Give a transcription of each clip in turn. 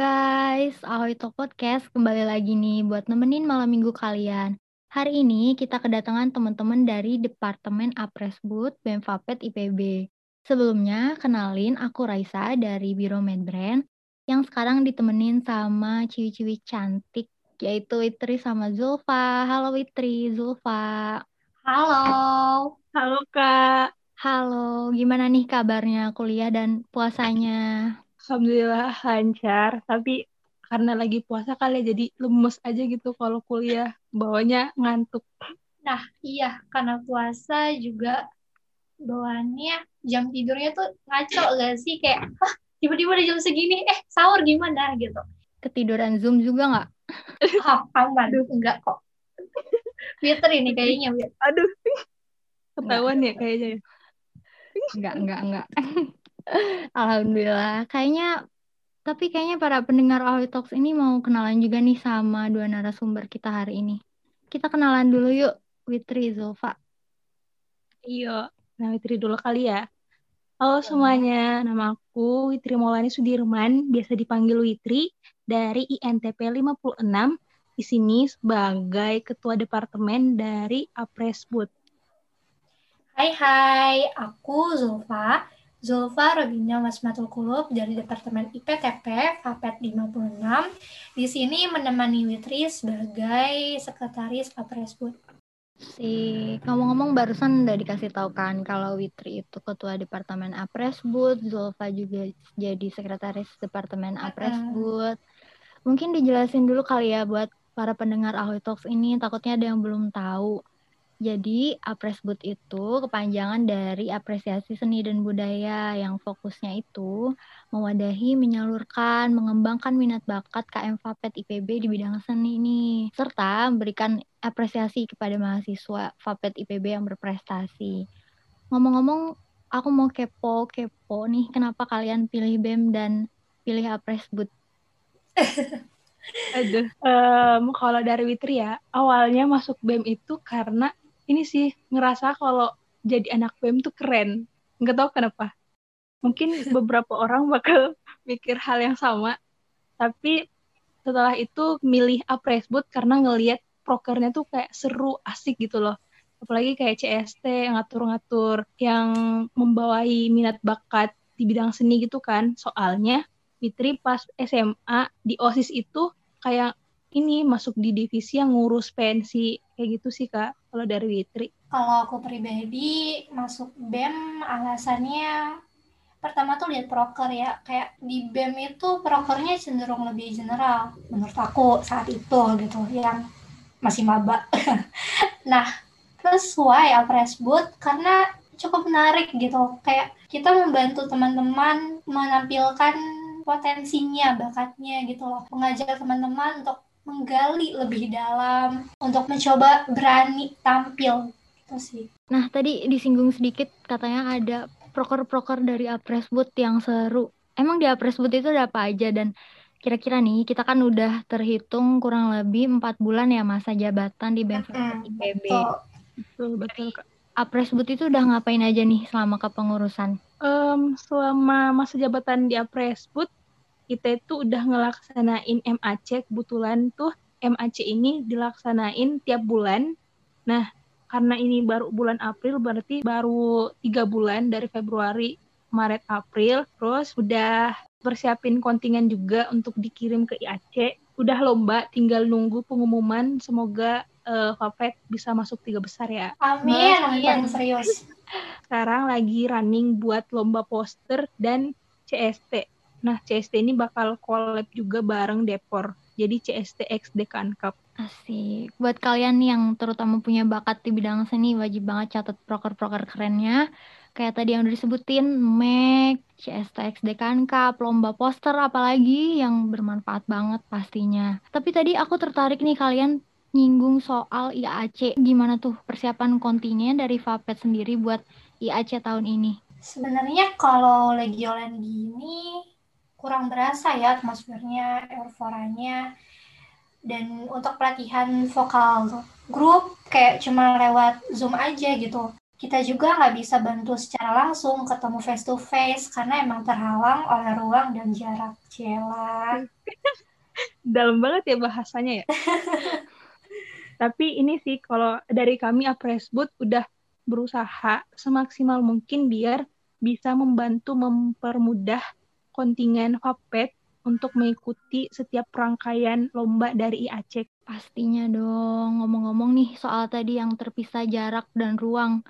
guys, Ahoy Talk Podcast kembali lagi nih buat nemenin malam minggu kalian. Hari ini kita kedatangan teman-teman dari Departemen Apresbud BEM Fapet IPB. Sebelumnya, kenalin aku Raisa dari Biro Medbrand yang sekarang ditemenin sama ciwi-ciwi cantik yaitu Witri sama Zulfa. Halo Witri, Zulfa. Halo. Halo Kak. Halo, gimana nih kabarnya kuliah dan puasanya? Alhamdulillah lancar, tapi karena lagi puasa kali ya jadi lemes aja gitu kalau kuliah, bawanya ngantuk. Nah, iya, karena puasa juga bawaannya jam tidurnya tuh ngaco gak sih? Kayak, tiba-tiba udah jam segini, eh, sahur gimana gitu. Ketiduran Zoom juga nggak? Ah, aman, enggak kok. Twitter ini kayaknya. Aduh, ketahuan ya kayaknya. ya. Enggak, enggak, enggak. Alhamdulillah. Kayaknya, tapi kayaknya para pendengar Ahoy Talks ini mau kenalan juga nih sama dua narasumber kita hari ini. Kita kenalan dulu yuk, Witri, Zulfa. Iya, nah Witri dulu kali ya. Halo semuanya, nama aku Witri Maulani Sudirman, biasa dipanggil Witri dari INTP 56 di sini sebagai ketua departemen dari Apresbud. Hai, hai. Aku Zulfa. Zulfa Robina Wasmatul Kulub dari Departemen IPTP Fapet 56. Di sini menemani Witri sebagai sekretaris Apresbud. Si ngomong-ngomong barusan udah dikasih tahu kan kalau Witri itu ketua departemen Apresbud, Zulfa juga jadi sekretaris departemen Apresbud. Mungkin dijelasin dulu kali ya buat para pendengar Ahoy Talks ini takutnya ada yang belum tahu. Jadi, Apresbud itu kepanjangan dari apresiasi seni dan budaya yang fokusnya itu mewadahi, menyalurkan, mengembangkan minat bakat KM Fapet IPB di bidang seni ini, serta memberikan apresiasi kepada mahasiswa Fapet IPB yang berprestasi. Ngomong-ngomong, aku mau kepo-kepo nih, kenapa kalian pilih BEM dan pilih Apresbud? Aduh, em, kalau dari Witri ya, awalnya masuk BEM itu karena ini sih ngerasa kalau jadi anak BEM tuh keren. Nggak tahu kenapa. Mungkin beberapa orang bakal mikir hal yang sama, tapi setelah itu milih Apresbud karena ngelihat prokernya tuh kayak seru, asik gitu loh. Apalagi kayak CST, ngatur-ngatur, yang membawahi minat bakat di bidang seni gitu kan. Soalnya Fitri pas SMA di OSIS itu kayak ini masuk di divisi yang ngurus pensi. Kayak gitu sih kak kalau dari Witri. Kalau aku pribadi masuk BEM alasannya pertama tuh lihat proker ya. Kayak di BEM itu prokernya cenderung lebih general menurut aku saat itu gitu yang masih maba. nah terus why Apresbud karena cukup menarik gitu. Kayak kita membantu teman-teman menampilkan potensinya bakatnya gitu loh. Mengajak teman-teman untuk menggali lebih dalam untuk mencoba berani tampil itu sih Nah, tadi disinggung sedikit katanya ada proker-proker dari Apresbud yang seru. Emang di Apresbud itu ada apa aja dan kira-kira nih kita kan udah terhitung kurang lebih empat bulan ya masa jabatan di BEM Mm-mm, IPB. betul. betul betul kak Apresbud itu udah ngapain aja nih selama kepengurusan? Em, selama masa jabatan di Apresbud kita itu udah ngelaksanain MAC kebetulan tuh MAC ini dilaksanain tiap bulan. Nah karena ini baru bulan April berarti baru tiga bulan dari Februari Maret April. Terus udah persiapin kontingen juga untuk dikirim ke IAC udah lomba tinggal nunggu pengumuman. Semoga eh, Fapet bisa masuk tiga besar ya. Amin, Nah, amin, serius. sekarang lagi running buat lomba poster dan CST. Nah, CST ini bakal collab juga bareng Depor. Jadi CST X Dekan Cup. Asik. Buat kalian nih yang terutama punya bakat di bidang seni, wajib banget catat proker-proker kerennya. Kayak tadi yang udah disebutin, MEC, CSTX Dekan Cup, lomba poster, apalagi yang bermanfaat banget pastinya. Tapi tadi aku tertarik nih kalian nyinggung soal IAC. Gimana tuh persiapan kontingen dari Fapet sendiri buat IAC tahun ini? Sebenarnya kalau lagi online gini kurang berasa ya atmosfernya, euforanya. Dan untuk pelatihan vokal grup kayak cuma lewat Zoom aja gitu. kita juga nggak bisa bantu secara langsung ketemu face to face karena emang terhalang oleh ruang dan jarak cela dalam banget ya bahasanya ya tapi ini sih kalau dari kami Apresbud udah berusaha semaksimal mungkin biar bisa membantu mempermudah kontingen FAPET untuk mengikuti setiap rangkaian lomba dari IAC. Pastinya dong, ngomong-ngomong nih soal tadi yang terpisah jarak dan ruang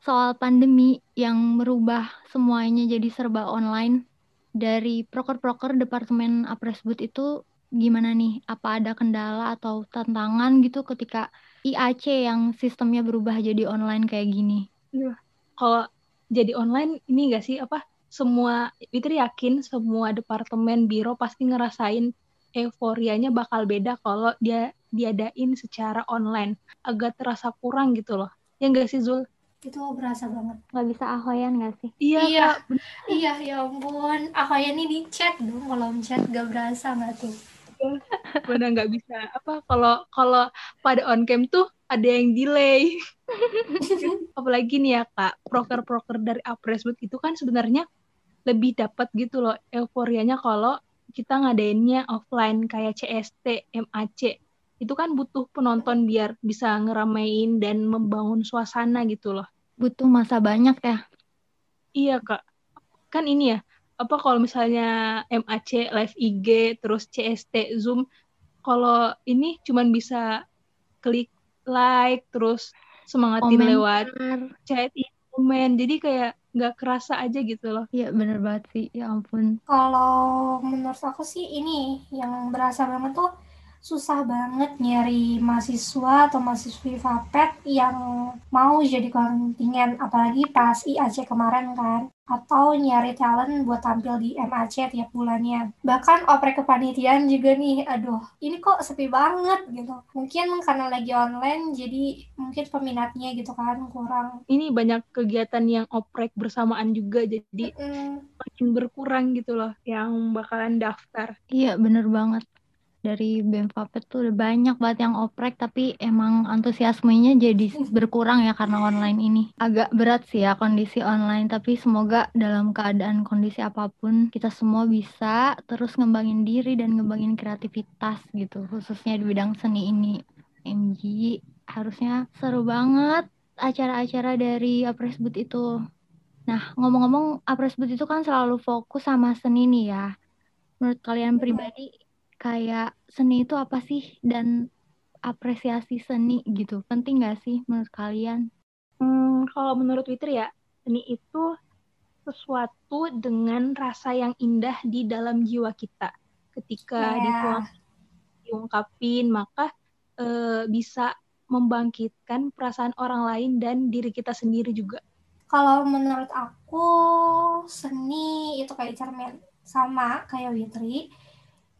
soal pandemi yang merubah semuanya jadi serba online dari proker-proker Departemen Apresbud itu gimana nih? Apa ada kendala atau tantangan gitu ketika IAC yang sistemnya berubah jadi online kayak gini? Kalau jadi online ini gak sih apa semua Fitri yakin semua departemen biro pasti ngerasain euforianya bakal beda kalau dia diadain secara online. Agak terasa kurang gitu loh. Ya enggak sih Zul? Itu berasa banget. Nggak bisa ahoyan nggak sih? Iya iya. Iya ya ampun. Ahoyan ini di chat dong. Kalau chat gak berasa nggak tuh? Benar nggak bisa. Apa kalau kalau pada on cam tuh ada yang delay. Apalagi nih ya kak. Proker-proker dari Apresbud itu kan sebenarnya lebih dapat gitu loh euforianya kalau kita ngadainnya offline kayak CST, MAC itu kan butuh penonton biar bisa ngeramein dan membangun suasana gitu loh. Butuh masa banyak ya? Iya kak. Kan ini ya, apa kalau misalnya MAC, live IG, terus CST, Zoom, kalau ini cuman bisa klik like, terus semangatin Komentar. lewat chat, komen. Jadi kayak nggak kerasa aja gitu loh. Iya bener banget sih, ya ampun. Kalau menurut aku sih ini yang berasa banget tuh susah banget nyari mahasiswa atau mahasiswi FAPET yang mau jadi kontingen apalagi pas IAC kemarin kan atau nyari talent buat tampil di MAC tiap bulannya. Bahkan oprek kepanitiaan juga nih aduh ini kok sepi banget gitu. Mungkin karena lagi online jadi mungkin peminatnya gitu kan kurang. Ini banyak kegiatan yang oprek bersamaan juga jadi mm. makin berkurang gitu loh yang bakalan daftar. Iya bener banget dari BEM Fapet tuh udah banyak banget yang oprek tapi emang antusiasmenya jadi berkurang ya karena online ini. Agak berat sih ya kondisi online tapi semoga dalam keadaan kondisi apa pun kita semua bisa terus ngembangin diri dan ngembangin kreativitas gitu khususnya di bidang seni ini. MG harusnya seru banget acara-acara dari Apresbud itu. Nah, ngomong-ngomong Apresbud itu kan selalu fokus sama seni nih ya. Menurut kalian pribadi kayak seni itu apa sih dan apresiasi seni gitu penting gak sih menurut kalian? Hmm, kalau menurut Twitter ya seni itu sesuatu dengan rasa yang indah di dalam jiwa kita ketika yeah. diungkapin maka e, bisa membangkitkan perasaan orang lain dan diri kita sendiri juga. Kalau menurut aku seni itu kayak cermin sama kayak Witri.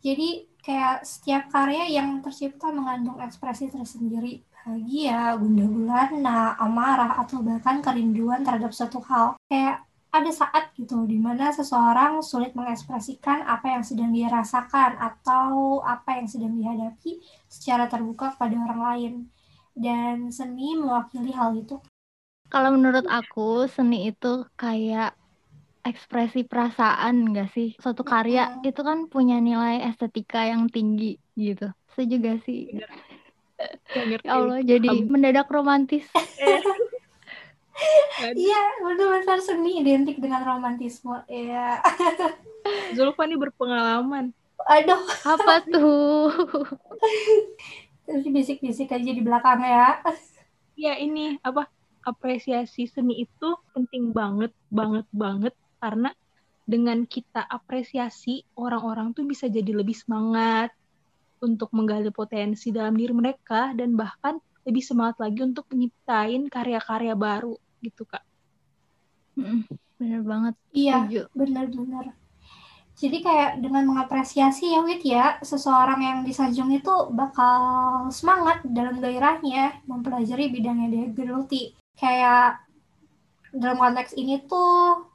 Jadi kayak setiap karya yang tercipta mengandung ekspresi tersendiri bahagia, gundah gulana, amarah, atau bahkan kerinduan terhadap suatu hal. Kayak ada saat gitu di mana seseorang sulit mengekspresikan apa yang sedang dia rasakan atau apa yang sedang dihadapi secara terbuka kepada orang lain. Dan seni mewakili hal itu. Kalau menurut aku, seni itu kayak ekspresi perasaan enggak sih? Suatu karya hmm. itu kan punya nilai estetika yang tinggi gitu. Setuju gak sih? Ya, Allah, jadi um. mendadak romantis. Iya, benar-benar seni identik dengan romantisme. Iya. Zulfa nih berpengalaman. Aduh. Apa tuh? Terus bisik-bisik aja di belakang ya. Ya ini apa apresiasi seni itu penting banget, banget, banget karena dengan kita apresiasi orang-orang tuh bisa jadi lebih semangat untuk menggali potensi dalam diri mereka dan bahkan lebih semangat lagi untuk menciptain karya-karya baru gitu kak. bener banget. Iya, bener-bener. Jadi kayak dengan mengapresiasi ya Wit ya, seseorang yang disanjung itu bakal semangat dalam gairahnya mempelajari bidang yang dia geluti. Kayak dalam konteks ini tuh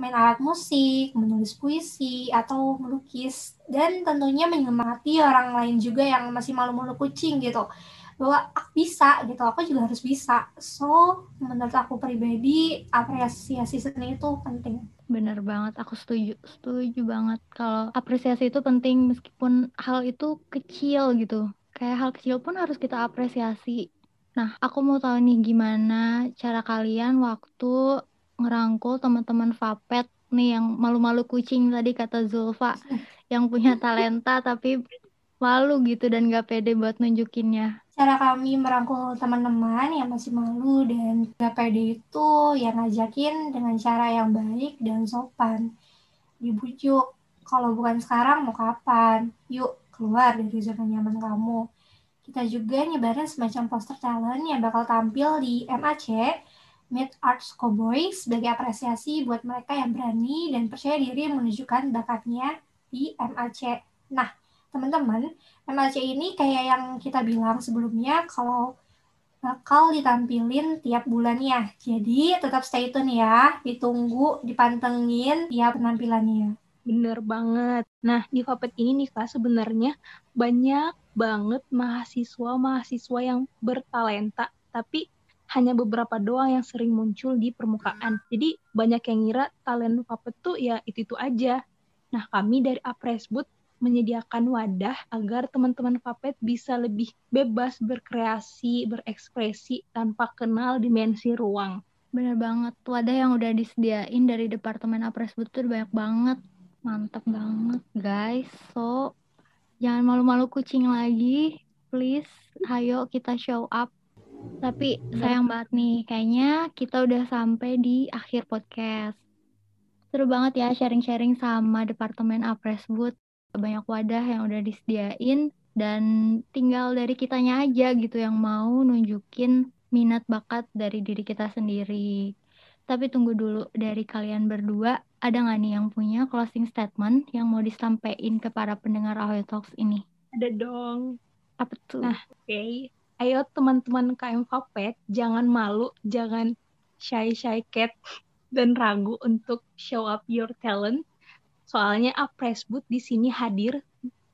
main alat musik, menulis puisi, atau melukis, dan tentunya menyemangati orang lain juga yang masih malu-malu kucing gitu. bahwa aku bisa gitu. Aku juga harus bisa. So menurut aku pribadi apresiasi seni itu penting. Bener banget. Aku setuju setuju banget kalau apresiasi itu penting meskipun hal itu kecil gitu. Kayak hal kecil pun harus kita apresiasi. Nah aku mau tahu nih gimana cara kalian waktu ngerangkul teman-teman Vapet nih yang malu-malu kucing tadi kata Zulfa yang punya talenta tapi malu gitu dan gak pede buat nunjukinnya cara kami merangkul teman-teman yang masih malu dan gak pede itu yang ngajakin dengan cara yang baik dan sopan. Dibujuk, kalau bukan sekarang mau kapan? Yuk keluar dari zona nyaman kamu. Kita juga nyebarin semacam poster talent yang bakal tampil di MAC, Mid Arts Cowboy, sebagai apresiasi buat mereka yang berani dan percaya diri menunjukkan bakatnya di MAC. Nah, teman-teman, MLC ini kayak yang kita bilang sebelumnya kalau bakal ditampilin tiap bulannya. Jadi tetap stay tune ya, ditunggu, dipantengin tiap penampilannya. Bener banget. Nah, di Vapet ini nih Kak, sebenarnya banyak banget mahasiswa-mahasiswa yang bertalenta, tapi hanya beberapa doang yang sering muncul di permukaan. Jadi banyak yang ngira talent Vapet tuh ya itu-itu aja. Nah, kami dari Apresbut menyediakan wadah agar teman-teman Papet bisa lebih bebas berkreasi, berekspresi tanpa kenal dimensi ruang. Bener banget, wadah yang udah disediain dari Departemen Apres Betul banyak banget. Mantap banget, guys. So, jangan malu-malu kucing lagi. Please, ayo kita show up. Tapi sayang banget nih, kayaknya kita udah sampai di akhir podcast. Seru banget ya sharing-sharing sama Departemen Apresbud banyak wadah yang udah disediain dan tinggal dari kitanya aja gitu yang mau nunjukin minat bakat dari diri kita sendiri. Tapi tunggu dulu dari kalian berdua, ada nggak nih yang punya closing statement yang mau disampaikan ke para pendengar Ahoy Talks ini? Ada dong. Apa tuh? Nah, oke. Okay. Ayo teman-teman KM Vapet, jangan malu, jangan shy-shy cat dan ragu untuk show up your talent Soalnya Apresbud di sini hadir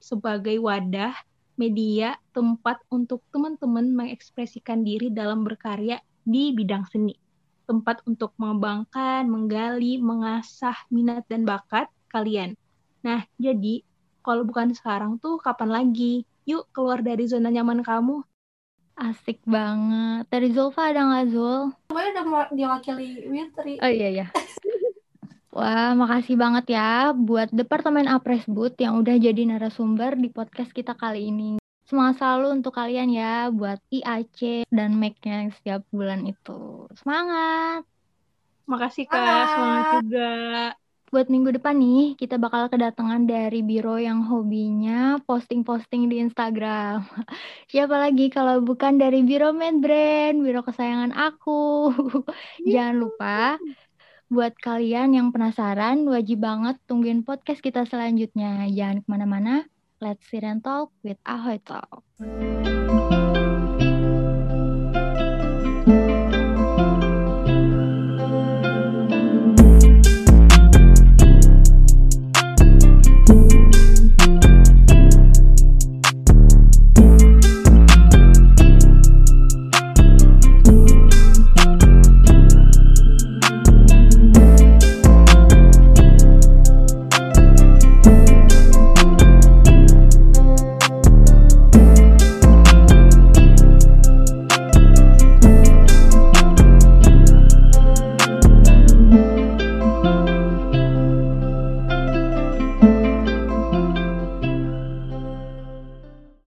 sebagai wadah media tempat untuk teman-teman mengekspresikan diri dalam berkarya di bidang seni. Tempat untuk mengembangkan, menggali, mengasah minat dan bakat kalian. Nah, jadi kalau bukan sekarang tuh kapan lagi? Yuk keluar dari zona nyaman kamu. Asik banget. Dari Zulfa ada nggak Zul? Semuanya udah diwakili Witri. Oh iya iya. Wah, makasih banget ya buat Departemen Apresbud yang udah jadi narasumber di podcast kita kali ini. Semangat selalu untuk kalian ya buat IAC dan make-nya setiap bulan itu. Semangat! Makasih Kak, semangat juga. Buat minggu depan nih, kita bakal kedatangan dari biro yang hobinya posting-posting di Instagram. Siapa lagi kalau bukan dari biro Medbrand, biro kesayangan aku. Jangan lupa Buat kalian yang penasaran, wajib banget tungguin podcast kita selanjutnya. Jangan ke mana-mana, let's sit and talk with Ahoy Talk.